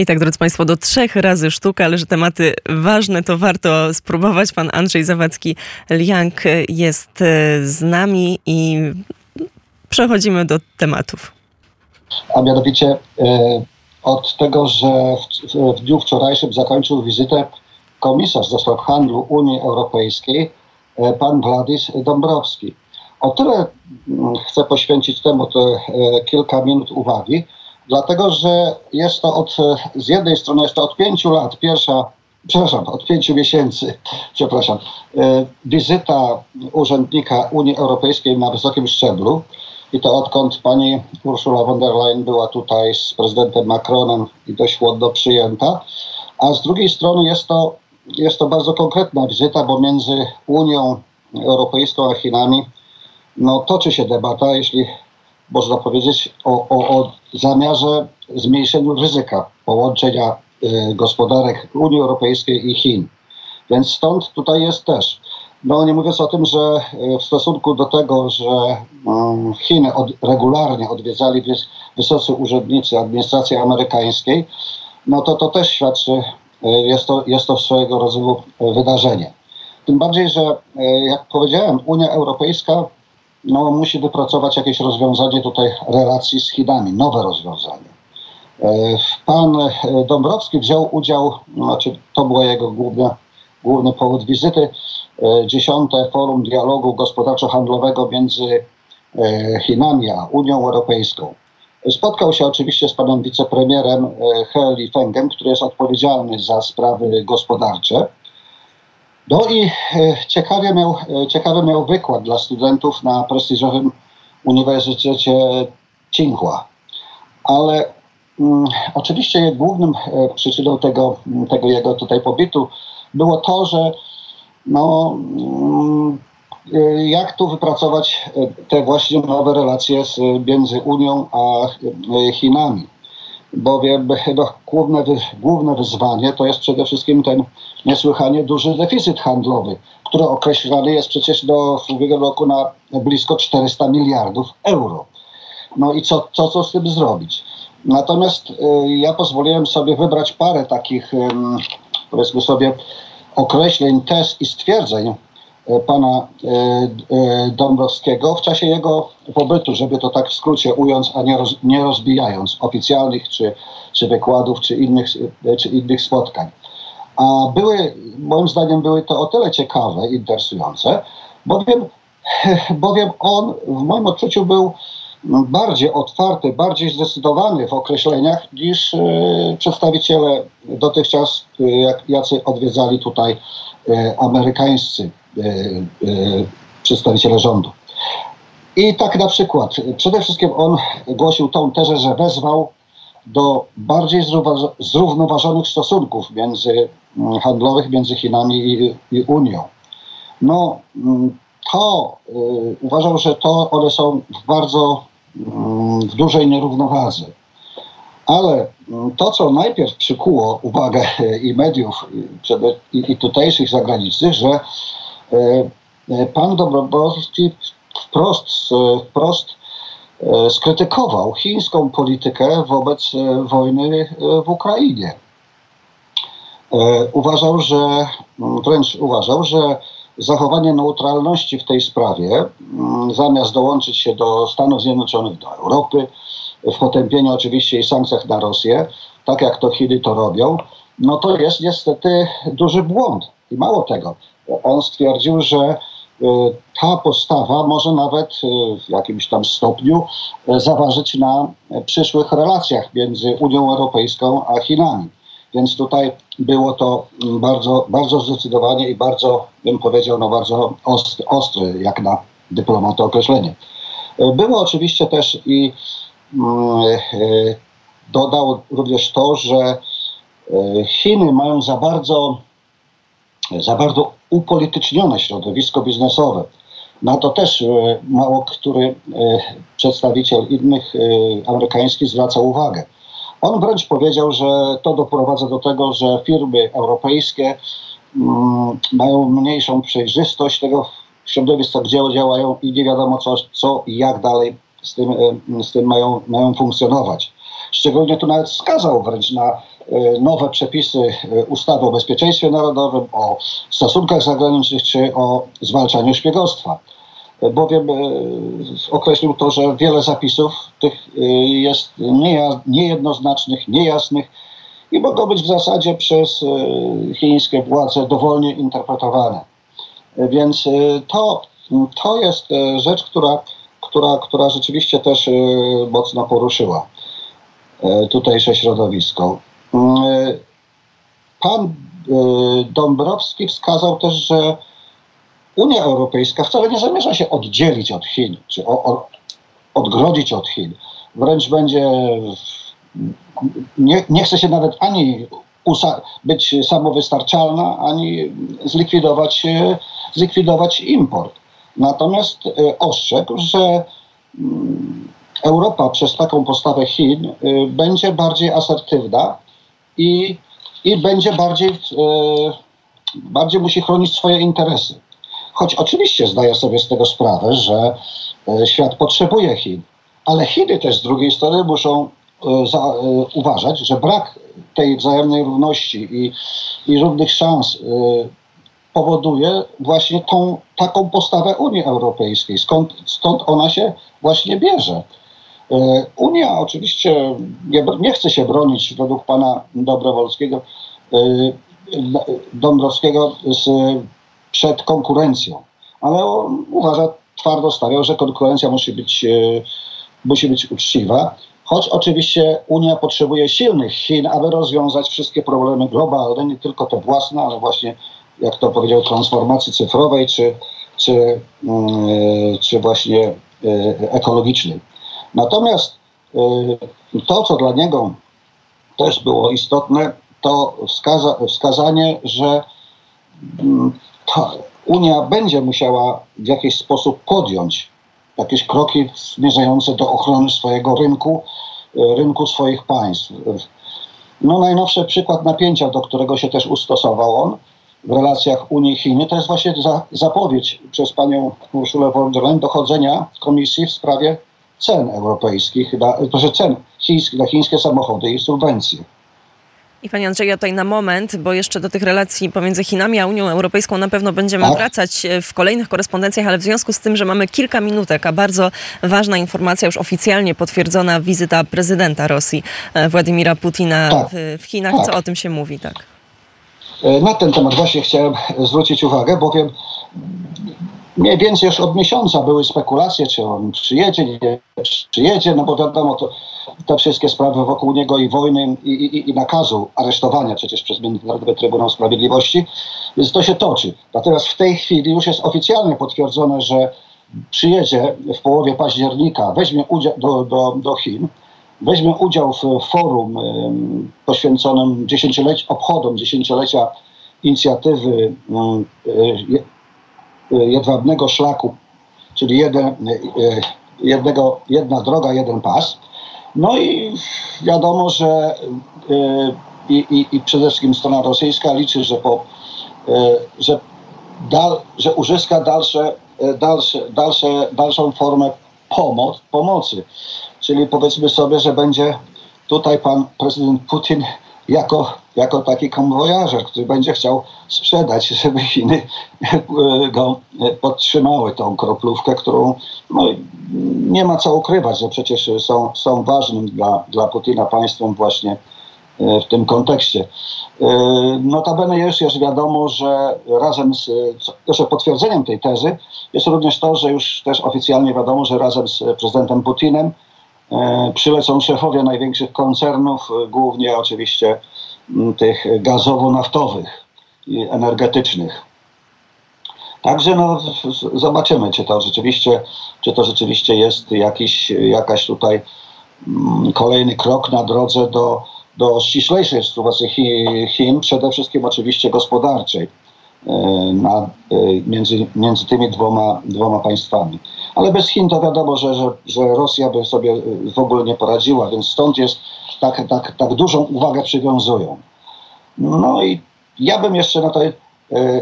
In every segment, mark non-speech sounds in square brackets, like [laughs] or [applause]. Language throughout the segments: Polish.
I tak, drodzy Państwo, do trzech razy sztuka, ale że tematy ważne, to warto spróbować. Pan Andrzej Zawadzki-Liang jest e, z nami i przechodzimy do tematów. A mianowicie e, od tego, że w, dniu wczorajszym zakończył wizytę komisarz do spraw handlu Unii Europejskiej, e, pan Władys Dąbrowski. O tyle mm, chcę poświęcić temu te kilka minut uwagi, dlatego że jest to od, z jednej strony jest to od pięciu lat pierwsza, przepraszam, od pięciu miesięcy, [laughs] przepraszam, e, wizyta urzędnika Unii Europejskiej na wysokim szczeblu. I to odkąd pani Ursula von der Leyen była tutaj z prezydentem Macronem i dość chłodno przyjęta. A z drugiej strony jest to, jest to bardzo konkretna wizyta, bo między Unią Europejską a Chinami no, toczy się debata, jeśli można powiedzieć, o, o, o zamiarze zmniejszenia ryzyka połączenia y, gospodarek Unii Europejskiej i Chin. Więc stąd tutaj jest też. No nie mówiąc o tym, że y, w stosunku do tego, że um, Chiny od, regularnie odwiedzali wys, wysocy urzędnicy administracji amerykańskiej, no to to też świadczy, y, jest to, jest to swojego rodzaju wydarzenie. Tym bardziej, że jak powiedziałem, Unia Europejska no, musi wypracować jakieś rozwiązanie tutaj relacji z Chinami, nowe rozwiązanie. E, pan Dąbrowski wziął udział, znaczy to był jego główny, główny powód wizyty, e, dziesiąte forum dialogu gospodarczo-handlowego między e, Chinami a Unią Europejską. Spotkał się oczywiście z panem wicepremierem He Lifengem, który jest odpowiedzialny za sprawy gospodarcze. No i e, ciekawie miał, e, ciekawy miał wykład dla studentów na prestiżowym Uniwersytecie Tsinghua. Ale mm, oczywiście głównym e, przyczyną tego, tego jego tutaj pobytu było to, że no, mm, jak tu wypracować te właśnie nowe relacje z, między Unią a Chinami bowiem no, główne, główne wyzwanie to jest przede wszystkim ten niesłychanie duży deficyt handlowy, który określany jest przecież do ubiegłego roku na blisko 400 miliardów euro. No i co, co, co z tym zrobić? Natomiast y, ja pozwoliłem sobie wybrać parę takich, y, powiedzmy sobie, określeń, tez i stwierdzeń, pana e, e, Dąbrowskiego w czasie jego pobytu, żeby to tak w skrócie ująć, a nie, roz, nie rozbijając oficjalnych czy, czy wykładów, czy innych, czy innych spotkań. A były, moim zdaniem, były to o tyle ciekawe, interesujące, bowiem, [laughs] bowiem on w moim odczuciu był bardziej otwarty, bardziej zdecydowany w określeniach niż przedstawiciele dotychczas, jak, jacy odwiedzali tutaj amerykańscy E, e, przedstawiciele rządu. I tak na przykład, przede wszystkim on głosił tą tezę, że wezwał do bardziej zrównoważonych stosunków między mm, handlowych między Chinami i, i Unią. No, mm, to y, uważał, że to one są w bardzo y, w dużej nierównowadze. Ale mm, to, co najpierw przykuło uwagę i mediów, i, i tutejszych zagranicznych, że E, e, pan Dobrowolski wprost, wprost e, skrytykował chińską politykę wobec wojny w Ukrainie. Uważał, że wręcz uważał, że zachowanie neutralności w tej sprawie, zamiast dołączyć się do Stanów Zjednoczonych, do Europy, w potępieniu oczywiście i sankcjach na Rosję, tak jak to Chiny to robią, no to jest niestety duży błąd. I mało tego, on stwierdził, że y, ta postawa może nawet y, w jakimś tam stopniu y, zaważyć na przyszłych relacjach między Unią Europejską a Chinami. Więc tutaj było to bardzo, bardzo zdecydowanie i bardzo, bym powiedział, no bardzo ostry jak na dyplomata określenie. Było oczywiście też i dodał również to, że Chiny mają za bardzo, za bardzo upolitycznione środowisko biznesowe. Na to też e, mało który e, przedstawiciel innych e, amerykańskich zwraca uwagę. On wręcz powiedział, że to doprowadza do tego, że firmy europejskie mm, mają mniejszą przejrzystość tego środowiska, gdzie działają i nie wiadomo co, co i jak dalej z tym, z tym mają, mają funkcjonować. Szczególnie tu nawet wskazał wręcz na nowe przepisy ustawy o bezpieczeństwie narodowym, o stosunkach zagranicznych czy o zwalczaniu szpiegostwa. Bowiem określił to, że wiele zapisów tych jest niejednoznacznych, niejasnych i mogą być w zasadzie przez chińskie władze dowolnie interpretowane. Więc to, to jest rzecz, która która, która rzeczywiście też mocno poruszyła tutejsze środowisko. Mm, e, pan Dąbrowski wskazał też, że Unia Europejska wcale nie zamierza się oddzielić od Chin, czy odgrodzić od Chin. Wręcz będzie, nie, nie chce się nawet ani być samowystarczalna, ani zlikwidować, zlikwidować import. Natomiast e, ostrzegł, że mm, Europa przez taką postawę Chin e, będzie bardziej asertywna i, i będzie bardziej, e, bardziej musi chronić swoje interesy. Choć oczywiście zdaję sobie z tego sprawę, że świat potrzebuje Chin, ale Chiny też z drugiej strony muszą za, uważać, że brak tej wzajemnej równości i, i równych szans powoduje właśnie tą taką postawę Unii Europejskiej. Skąd, stąd ona się właśnie bierze. E, Unia oczywiście nie, nie chce się bronić według pana Dobrowolskiego, e, Dąbrowskiego z, przed konkurencją, ale uważa, twardo stawiał, że konkurencja musi być, e, musi być uczciwa. Choć oczywiście Unia potrzebuje silnych Chin, aby rozwiązać wszystkie problemy globalne, nie tylko te własne, ale właśnie jak to powiedział, transformacji cyfrowej, czy, czy, mm, czy właśnie ekologicznej. Natomiast e, to, co dla niego też było istotne, to wskaza, wskazanie, że mm, Unia będzie musiała w jakiś sposób podjąć jakieś kroki zmierzające do ochrony swojego rynku, e, rynku swoich państw. No, najnowszy przykład napięcia, do którego się też ustosował on, w relacjach Unii-Chiny, to jest właśnie za, zapowiedź przez panią Urszulę von der Leyen dochodzenia komisji w sprawie cen europejskich, na, proszę, cen chińskich na chińskie samochody i subwencje. I Panie Andrzeju, tutaj na moment, bo jeszcze do tych relacji pomiędzy Chinami a Unią Europejską na pewno będziemy tak. wracać e, w kolejnych korespondencjach, ale w związku z tym, że mamy kilka minutek, a bardzo ważna informacja, już oficjalnie potwierdzona wizyta prezydenta Rosji, e, Władimira Putina tak. w, w Chinach. Tak. Co o tym się mówi? Tak. E, na ten temat właśnie chciałem zwrócić uwagę, bowiem mniej więcej już od miesiąca były spekulacje, czy on przyjedzie, nie przyjedzie, no bo wiadomo, to, te wszystkie sprawy wokół niego i wojny i, i, i nakazu aresztowania przecież przez Międzynarodowy Trybunał Sprawiedliwości, więc to się toczy. Natomiast w tej chwili już jest oficjalnie potwierdzone, że przyjedzie w połowie października, weźmie udział do, do, do Chin, weźmie udział w forum poświęconym dziesięcioleci, obchodom dziesięciolecia inicjatywy e, jedwabnego szlaku, czyli jeden, e, jednego, jedna droga, jeden pas. No i wiadomo, że e, i, i, i przede wszystkim strona rosyjska liczy, że, po, że, dal, że uzyska dalsze, dalsze, dalsze, dalszą formę pomoc, pomocy. Czyli powiedzmy sobie, że będzie tutaj pan prezydent Putin jako, jako taki konwojażer, który będzie chciał sprzedać, żeby Chiny go podtrzymały tą kroplówkę, którą no, nie ma co ukrywać, że przecież są, są ważnym dla, dla Putina państwem właśnie e, w tym kontekście. E, notabene jest już wiadomo, że razem z że potwierdzeniem tej tezy jest również to, że już też oficjalnie wiadomo, że razem z prezydentem Putinem E, przylecą szefowie największych koncernów, e, głównie oczywiście tych gazowo-naftowych energetycznych. Także no, zobaczymy, czy to rzeczywiście, czy to rzeczywiście jest jakiś, jakaś tutaj kolejny krok na drodze do, do ściślejszej współpracy Chin, przede wszystkim oczywiście gospodarczej. E, na, e, między, między tymi dwoma, dwoma państwami. Ale bez Chin to wiadomo, że, że, że Rosja by sobie w ogóle nie poradziła, więc stąd jest tak, tak, tak dużą uwagę przywiązują. No i ja bym jeszcze na, tej, e,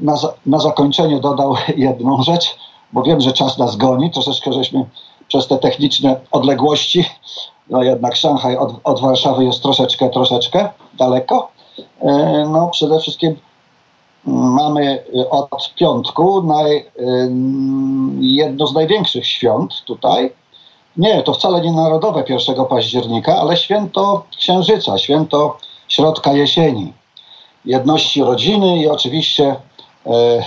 na, na zakończenie dodał [laughs] jedną rzecz, bo wiem, że czas nas goni, troszeczkę żeśmy przez te techniczne odległości no jednak Szanghaj od, od Warszawy jest troszeczkę, troszeczkę daleko. E, no przede wszystkim mamy od piątku naj, jedno z największych świąt tutaj. Nie, to wcale nie narodowe 1 października, ale święto Księżyca, święto środka jesieni. Jedności rodziny i oczywiście e,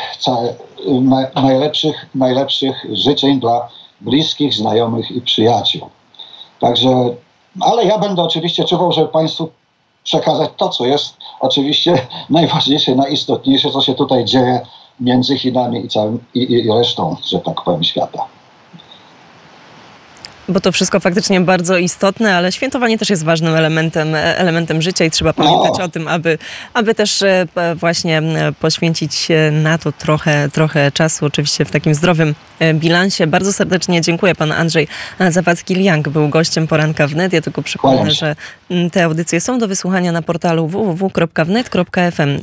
na, najlepszych, najlepszych życzeń dla bliskich, znajomych i przyjaciół. Także, ale ja będę oczywiście czuwał, żeby Państwu przekazać to, co jest oczywiście [laughs] najważniejsze, najistotniejsze, co się tutaj dzieje między Chinami i, całym, i, i resztą, że tak powiem, świata. Bo to wszystko faktycznie bardzo istotne, ale świętowanie też jest ważnym elementem, elementem życia i trzeba pamiętać o tym, aby, aby też e, właśnie poświęcić na to trochę, trochę czasu, oczywiście w takim zdrowym e, bilansie. Bardzo serdecznie dziękuję. Pan Andrzej Zawadzki-Liang był gościem poranka wnet. Ja tylko przypomnę, że te audycje są do wysłuchania na portalu www.wnet.fm.